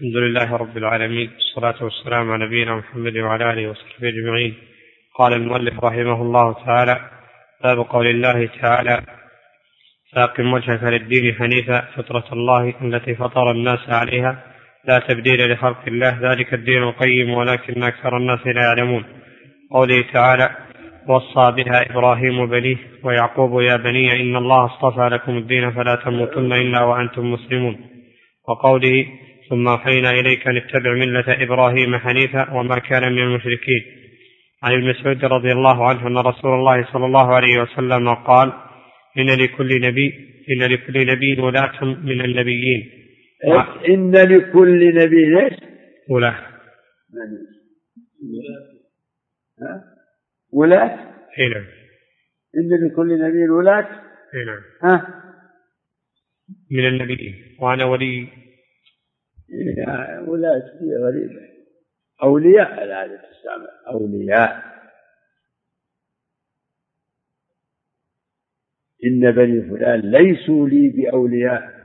الحمد لله رب العالمين والصلاة والسلام على نبينا محمد وعلى آله وصحبه أجمعين. قال المؤلف رحمه الله تعالى باب قول الله تعالى فاقم وجهك للدين حنيفا فطرة الله التي فطر الناس عليها لا تبديل لخلق الله ذلك الدين القيم ولكن أكثر الناس لا يعلمون. قوله تعالى وصى بها إبراهيم بنيه ويعقوب يا بني إن الله اصطفى لكم الدين فلا تموتن إلا وأنتم مسلمون. وقوله ثم أوحينا إليك أن اتبع ملة إبراهيم حنيفا وما كان من المشركين عن ابن مسعود رضي الله عنه أن رسول الله صلى الله عليه وسلم قال إن لكل نبي إن لكل نبي ولاة من النبيين إن لكل نبي إيش؟ ولاة ولاة؟ إي نعم إن لكل نبي ولاة؟ إي نعم ها؟ من النبيين وأنا ولي ولاة غريبة. أولياء العادة تستعمل أولياء. إن بني فلان ليسوا لي بأولياء.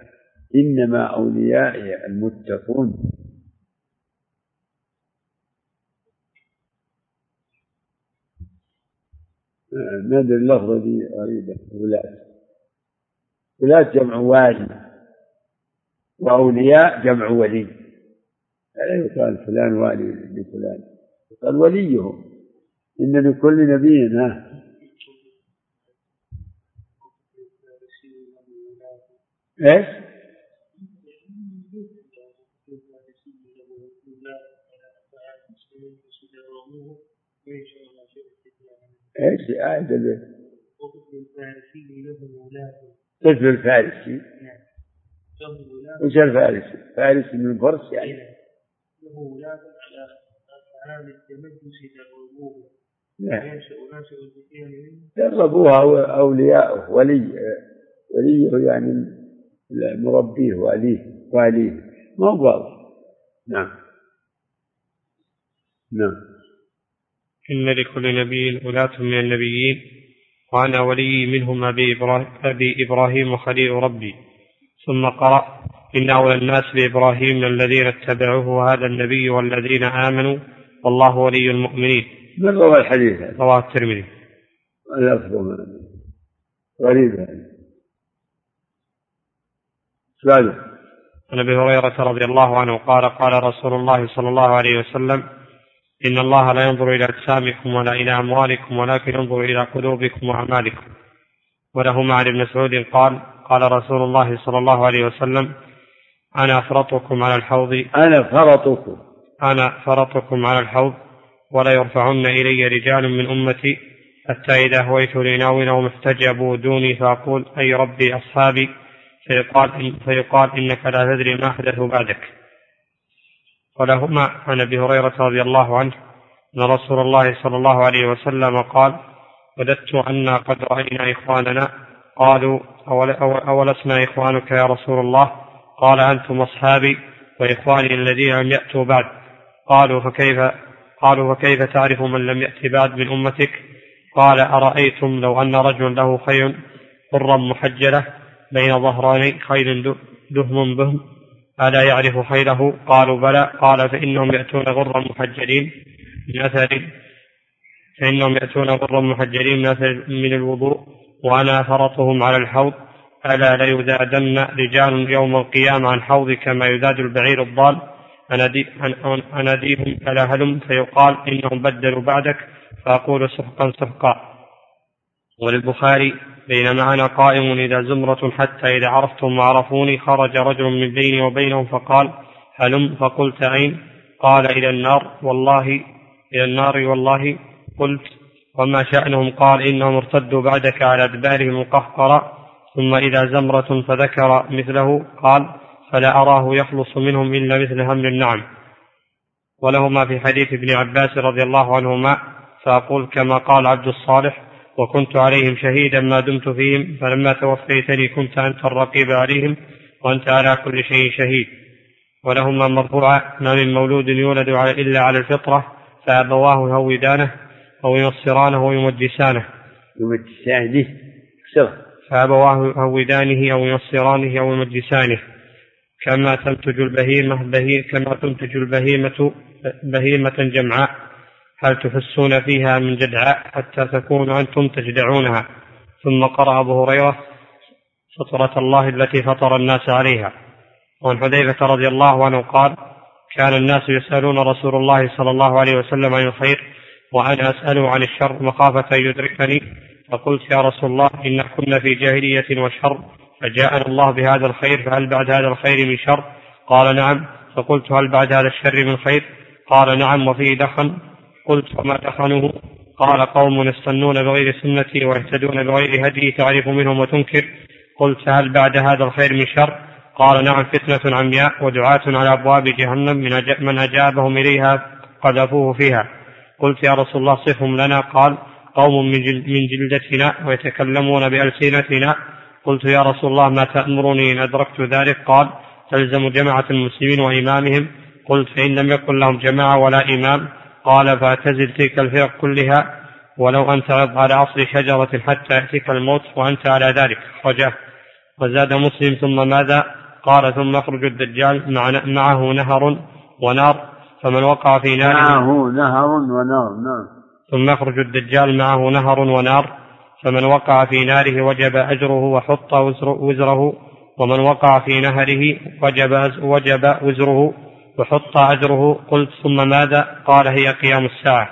إنما أوليائي المتقون. ما أدري اللفظة دي غريبة. ولاة ولاة جمع والي وأولياء جمع ولي. لا يقال فلان وألي لفلان يقال وليهم. إن لكل نبي ها إيش؟ إيش؟ آية البيت؟ طفل الفارسي وش الفارسي؟ فارسي من فرس يعني. له ولاة على أفعال التمدس يدربوه نعم دربوها أولياؤه ولي وليه يعني مربيه واليه وأليه. ما هو واضح. نعم. نعم. إن لكل نبي ولاة من النبيين وأنا ولي منهم أبي إبراهيم, أبي إبراهيم خليل ربي. ثم قرأ إن أولى الناس بإبراهيم الذين اتبعوه هذا النبي والذين آمنوا والله ولي المؤمنين. من روى الحديث هذا؟ رواه الترمذي. غريب هذا سؤاله. عن أبي هريرة رضي الله عنه قال قال رسول الله صلى الله عليه وسلم ان الله لا ينظر إلى اجسامكم ولا إلى اموالكم ولكن ينظر إلى قلوبكم واعمالكم. وله عن ابن مسعود قال قال رسول الله صلى الله عليه وسلم أنا أفرطكم على الحوض. أنا فرطكم. أنا فرطكم على الحوض ولا يرفعن إلي رجال من أمتي حتى إذا هويت لناو أو محتجبوا دوني فأقول أي ربي أصحابي فيقال, إن فيقال إنك لا تدري ما أحدث بعدك. ولهما عن أبي هريرة رضي الله عنه أن رسول الله صلى الله عليه وسلم قال وددت أنا قد رأينا إخواننا قالوا أول أولسنا إخوانك يا رسول الله؟ قال أنتم أصحابي وإخواني الذين لم يأتوا بعد. قالوا فكيف قالوا فكيف تعرف من لم يأت بعد من أمتك؟ قال أرأيتم لو أن رجل له خيل حرا محجلة بين ظهراني خيل دهم بهم ألا يعرف خيله؟ قالوا بلى. قال فإنهم يأتون غرا محجلين من أثر فإنهم يأتون غرا محجلين من أثر من الوضوء. وأنا فرطهم على الحوض ألا ليذادن رجال يوم القيامة عن حوض كما يذاد البعير الضال. أناديهم ألا هلم؟ فيقال إنهم بدلوا بعدك فأقول سحقا سحقا. وللبخاري بينما أنا قائم إذا زمرة حتى إذا عرفتم وعرفوني خرج رجل من بيني وبينهم فقال هلم؟ فقلت أين؟ قال إلى النار. والله إلى النار والله. قلت وما شأنهم قال إنهم ارتدوا بعدك على أدبارهم القهقرة ثم إذا زمرة فذكر مثله قال فلا أراه يخلص منهم إلا مثل همل النعم. ولهما في حديث ابن عباس رضي الله عنهما فأقول كما قال عبد الصالح وكنت عليهم شهيدا ما دمت فيهم فلما توفيتني كنت أنت الرقيب عليهم وأنت على كل شيء شهيد. ولهما مرفوعة ما من مولود يولد إلا على الفطرة فأبواه يهودانه أو ينصرانه أو يمجسانه. يمجسانه فأبواه يهودانه أو ينصرانه أو يمجسانه. كما تنتج البهيمة بهي كما تنتج البهيمة بهيمة جمعاء. هل تحسون فيها من جدعاء حتى تكونوا أنتم تجدعونها؟ ثم قرأ أبو هريرة فطرة الله التي فطر الناس عليها. وعن حذيفة رضي الله عنه قال كان الناس يسألون رسول الله صلى الله عليه وسلم عن الخير وأنا أسأله عن الشر مخافة أن يدركني فقلت يا رسول الله إن كنا في جاهلية وشر فجاءنا الله بهذا الخير فهل بعد هذا الخير من شر؟ قال نعم. فقلت هل بعد هذا الشر من خير؟ قال نعم وفيه دخن. قلت وما دخنه؟ قال قوم يستنون بغير سنتي ويهتدون بغير هدي تعرف منهم وتنكر. قلت هل بعد هذا الخير من شر؟ قال نعم فتنة عمياء ودعاة على أبواب جهنم من أجابهم إليها قذفوه فيها. قلت يا رسول الله صفهم لنا. قال قوم من جلدتنا ويتكلمون بألسنتنا. قلت يا رسول الله ما تأمرني إن أدركت ذلك؟ قال تلزم جماعة المسلمين وإمامهم. قلت فإن لم يكن لهم جماعة ولا إمام. قال فاعتزل تلك الفرق كلها. ولو أن تعض على أصل شجرة حتى يأتيك الموت وأنت على ذلك. رجاه وزاد مسلم ثم ماذا؟ قال ثم يخرج الدجال معه نهر ونار. فمن وقع في نار معه نهر ونار نعم. ثم يخرج الدجال معه نهر ونار فمن وقع في ناره وجب أجره وحط وزره ومن وقع في نهره وجب وجب وزره وحط أجره قلت ثم ماذا؟ قال هي قيام الساعة.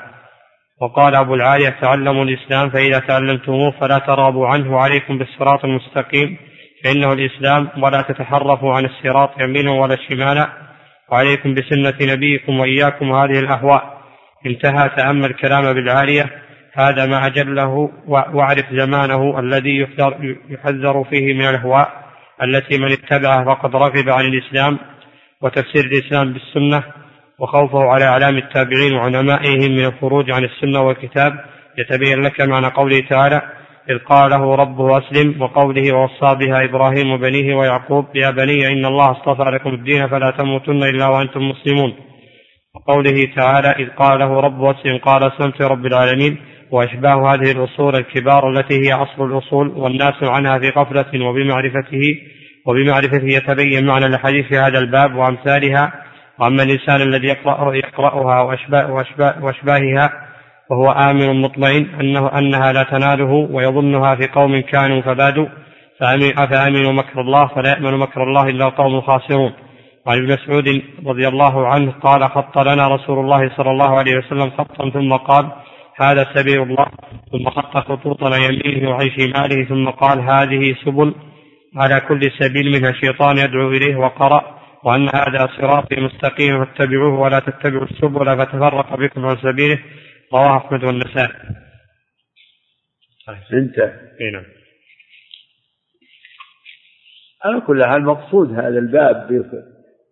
وقال أبو العالية تعلموا الإسلام فإذا تعلمتموه فلا ترابوا عنه عليكم بالصراط المستقيم فإنه الإسلام ولا تتحرفوا عن الصراط يمينا ولا شمالا. وعليكم بسنة نبيكم وإياكم هذه الأهواء. انتهى تأمل كلام بالعالية هذا ما أجله وأعرف زمانه الذي يحذر فيه من الأهواء التي من اتبعه فقد رغب عن الإسلام وتفسير الإسلام بالسنة وخوفه على أعلام التابعين وعلمائهم من الخروج عن السنة والكتاب. يتبين لك معنى قوله تعالى إذ قال له ربه أسلم وقوله ووصى بها إبراهيم وبنيه ويعقوب يا بني إن الله اصطفى لكم الدين فلا تموتن إلا وأنتم مسلمون. وقوله تعالى إذ قال له ربه أسلم قال أسلمت رب العالمين. وإشباه هذه الأصول الكبار التي هي أصل الأصول والناس عنها في غفلة وبمعرفته وبمعرفته يتبين معنى الحديث في هذا الباب وأمثالها. وأما الإنسان الذي يقرأ يقرأها وأشباهها وهو آمن مطمئن أنه أنها لا تناله ويظنها في قوم كانوا فبادوا فآمنوا مكر الله فلا يأمن مكر الله إلا القوم الخاسرون. وعن ابن مسعود رضي الله عنه قال خط لنا رسول الله صلى الله عليه وسلم خطا ثم قال هذا سبيل الله. ثم خط خطوطا عن يمينه وعن شماله ثم قال هذه سبل على كل سبيل منها شيطان يدعو إليه وقرأ وأن هذا صراطي مستقيم فاتبعوه ولا تتبعوا السبل فتفرق بكم عن سبيله. رواه أحمد والنسائي. انتهى. إي نعم. على كل حال مقصود هذا الباب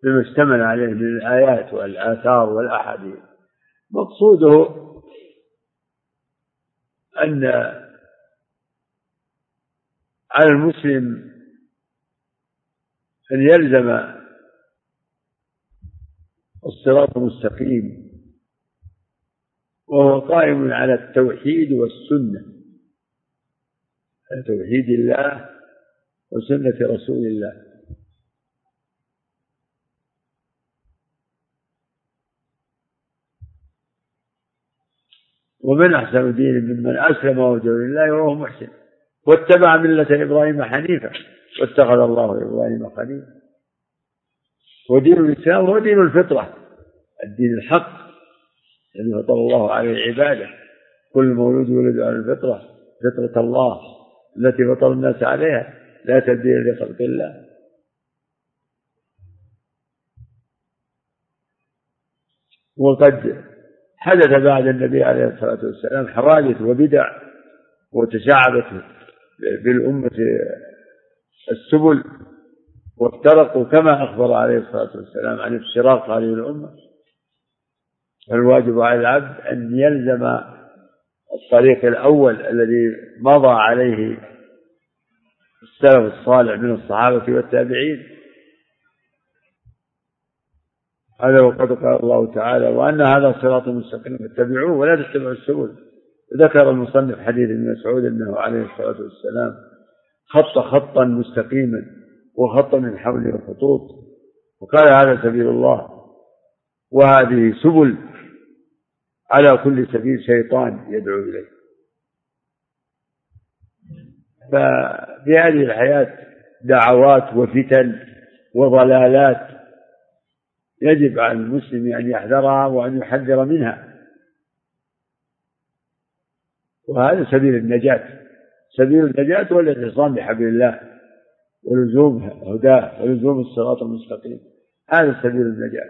بما اشتمل عليه من الآيات والآثار والأحاديث. مقصوده أن على المسلم أن يلزم الصراط المستقيم وهو قائم على التوحيد والسنة. توحيد الله وسنة رسول الله. ومن أحسن دين ممن أسلم وجهه لله وهو محسن. واتبع ملة إبراهيم حنيفا. واتخذ الله إبراهيم خليلا ودين الإسلام هو دين الفطرة. الدين الحق. الذي فطر الله عليه عباده كل مولود يولد على الفطرة فطرة الله التي فطر الناس عليها لا تبديل لخلق الله. وقد حدث بعد النبي عليه الصلاة والسلام حوادث وبدع وتشعبت بالأمة السبل وافترقوا كما أخبر عليه الصلاة والسلام عن افتراق هذه الأمة. فالواجب على العبد أن يلزم الطريق الأول الذي مضى عليه السلف الصالح من الصحابة والتابعين. هذا وقد قال الله تعالى وأن هذا صراط مستقيم فاتبعوه ولا تتبعوا السبل. ذكر المصنف حديث ابن مسعود أنه عليه الصلاة والسلام خط خطا مستقيما وخط من حوله خطوط وقال هذا سبيل الله. وهذه سبل على كل سبيل شيطان يدعو إليه. ففي هذه الحياة دعوات وفتن وضلالات يجب على المسلم أن يحذرها وأن يحذر منها. وهذا سبيل النجاة. سبيل النجاة هو الاعتصام بحبل الله ولزوم هداه ولزوم الصراط المستقيم. هذا سبيل النجاة.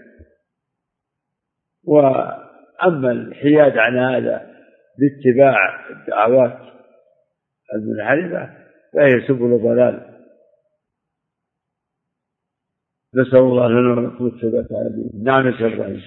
وأما الحياد عن هذا باتباع الدعوات المنحرفة فهي سبل ضلال. نسأل الله لنا ولكم الثبات على دينه نعم يا